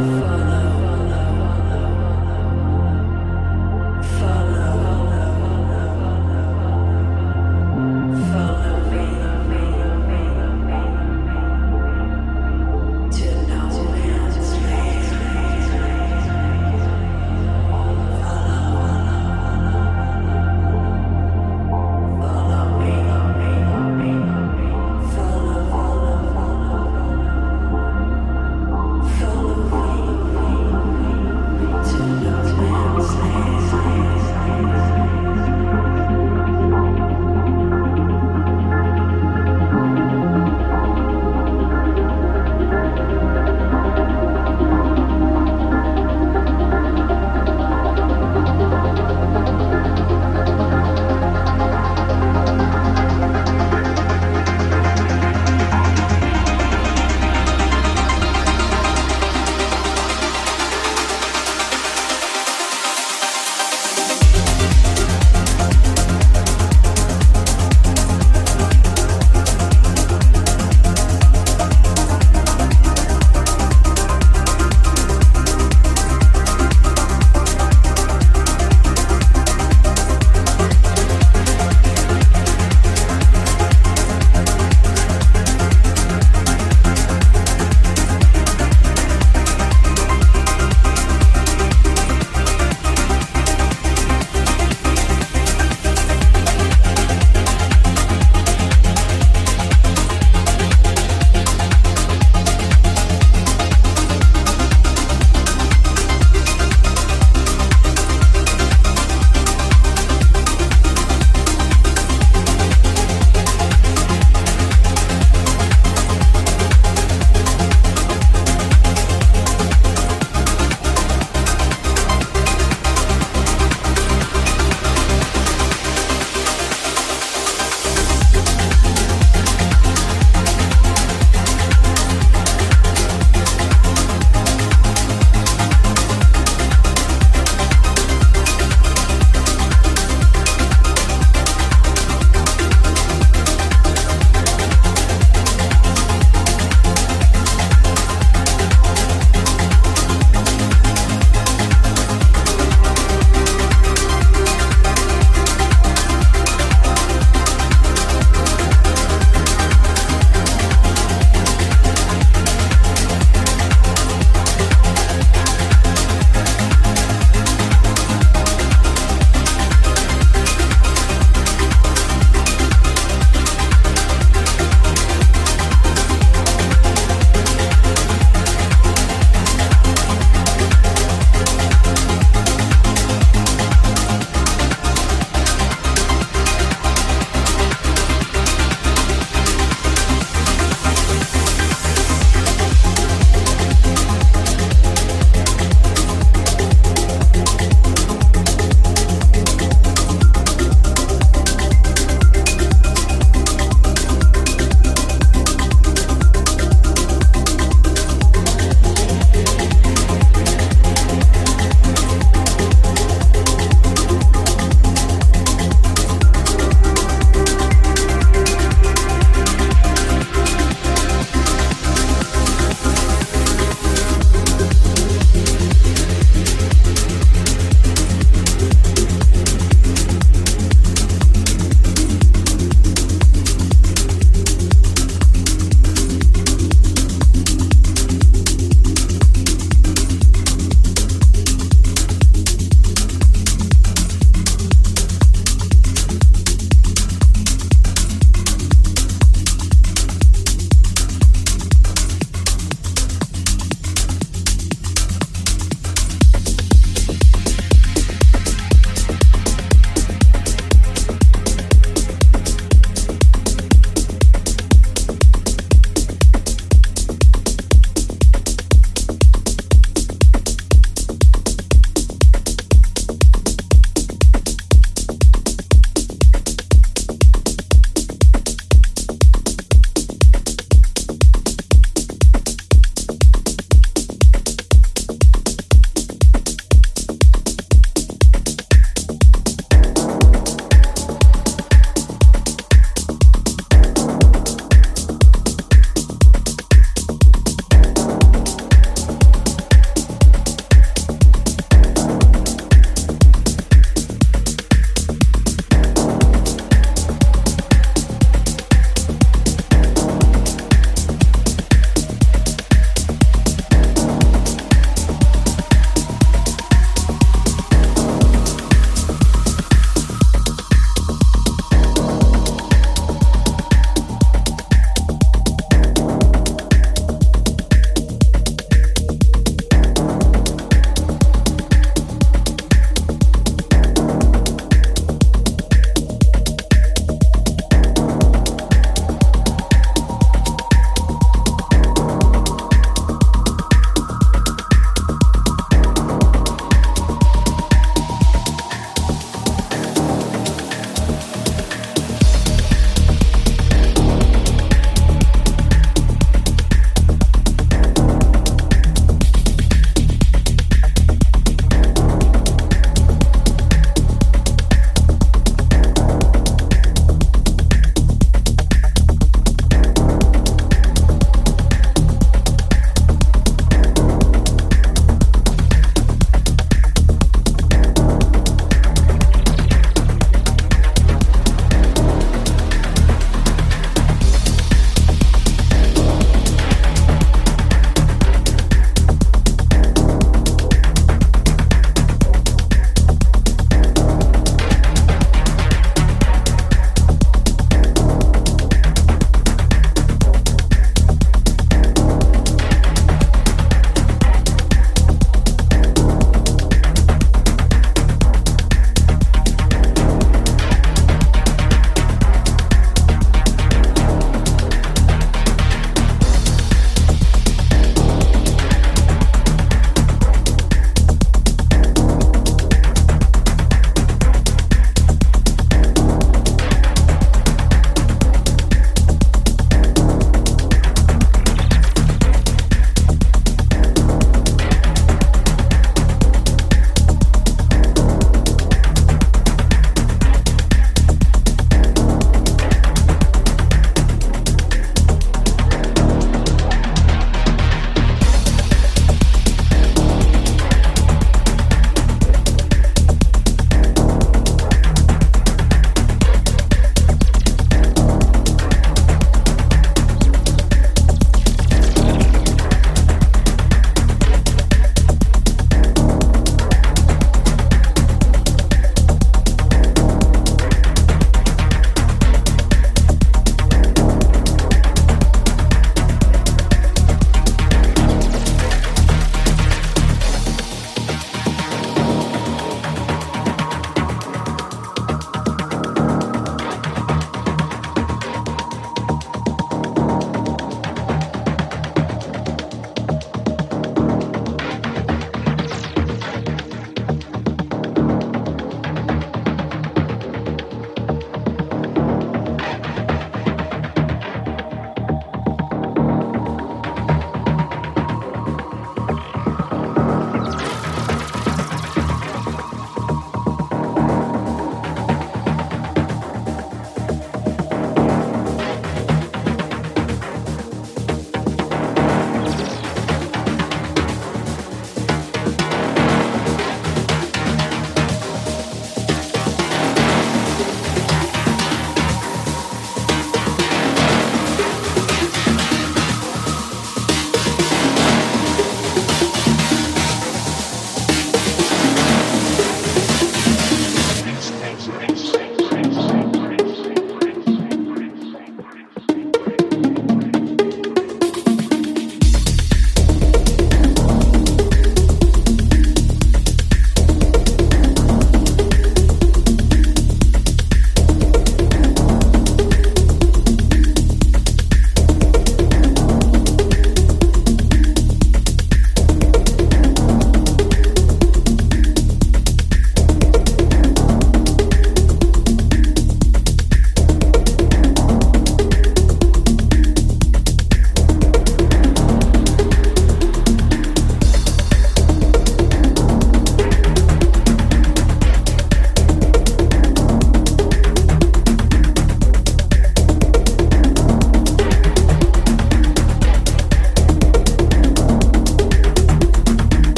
follow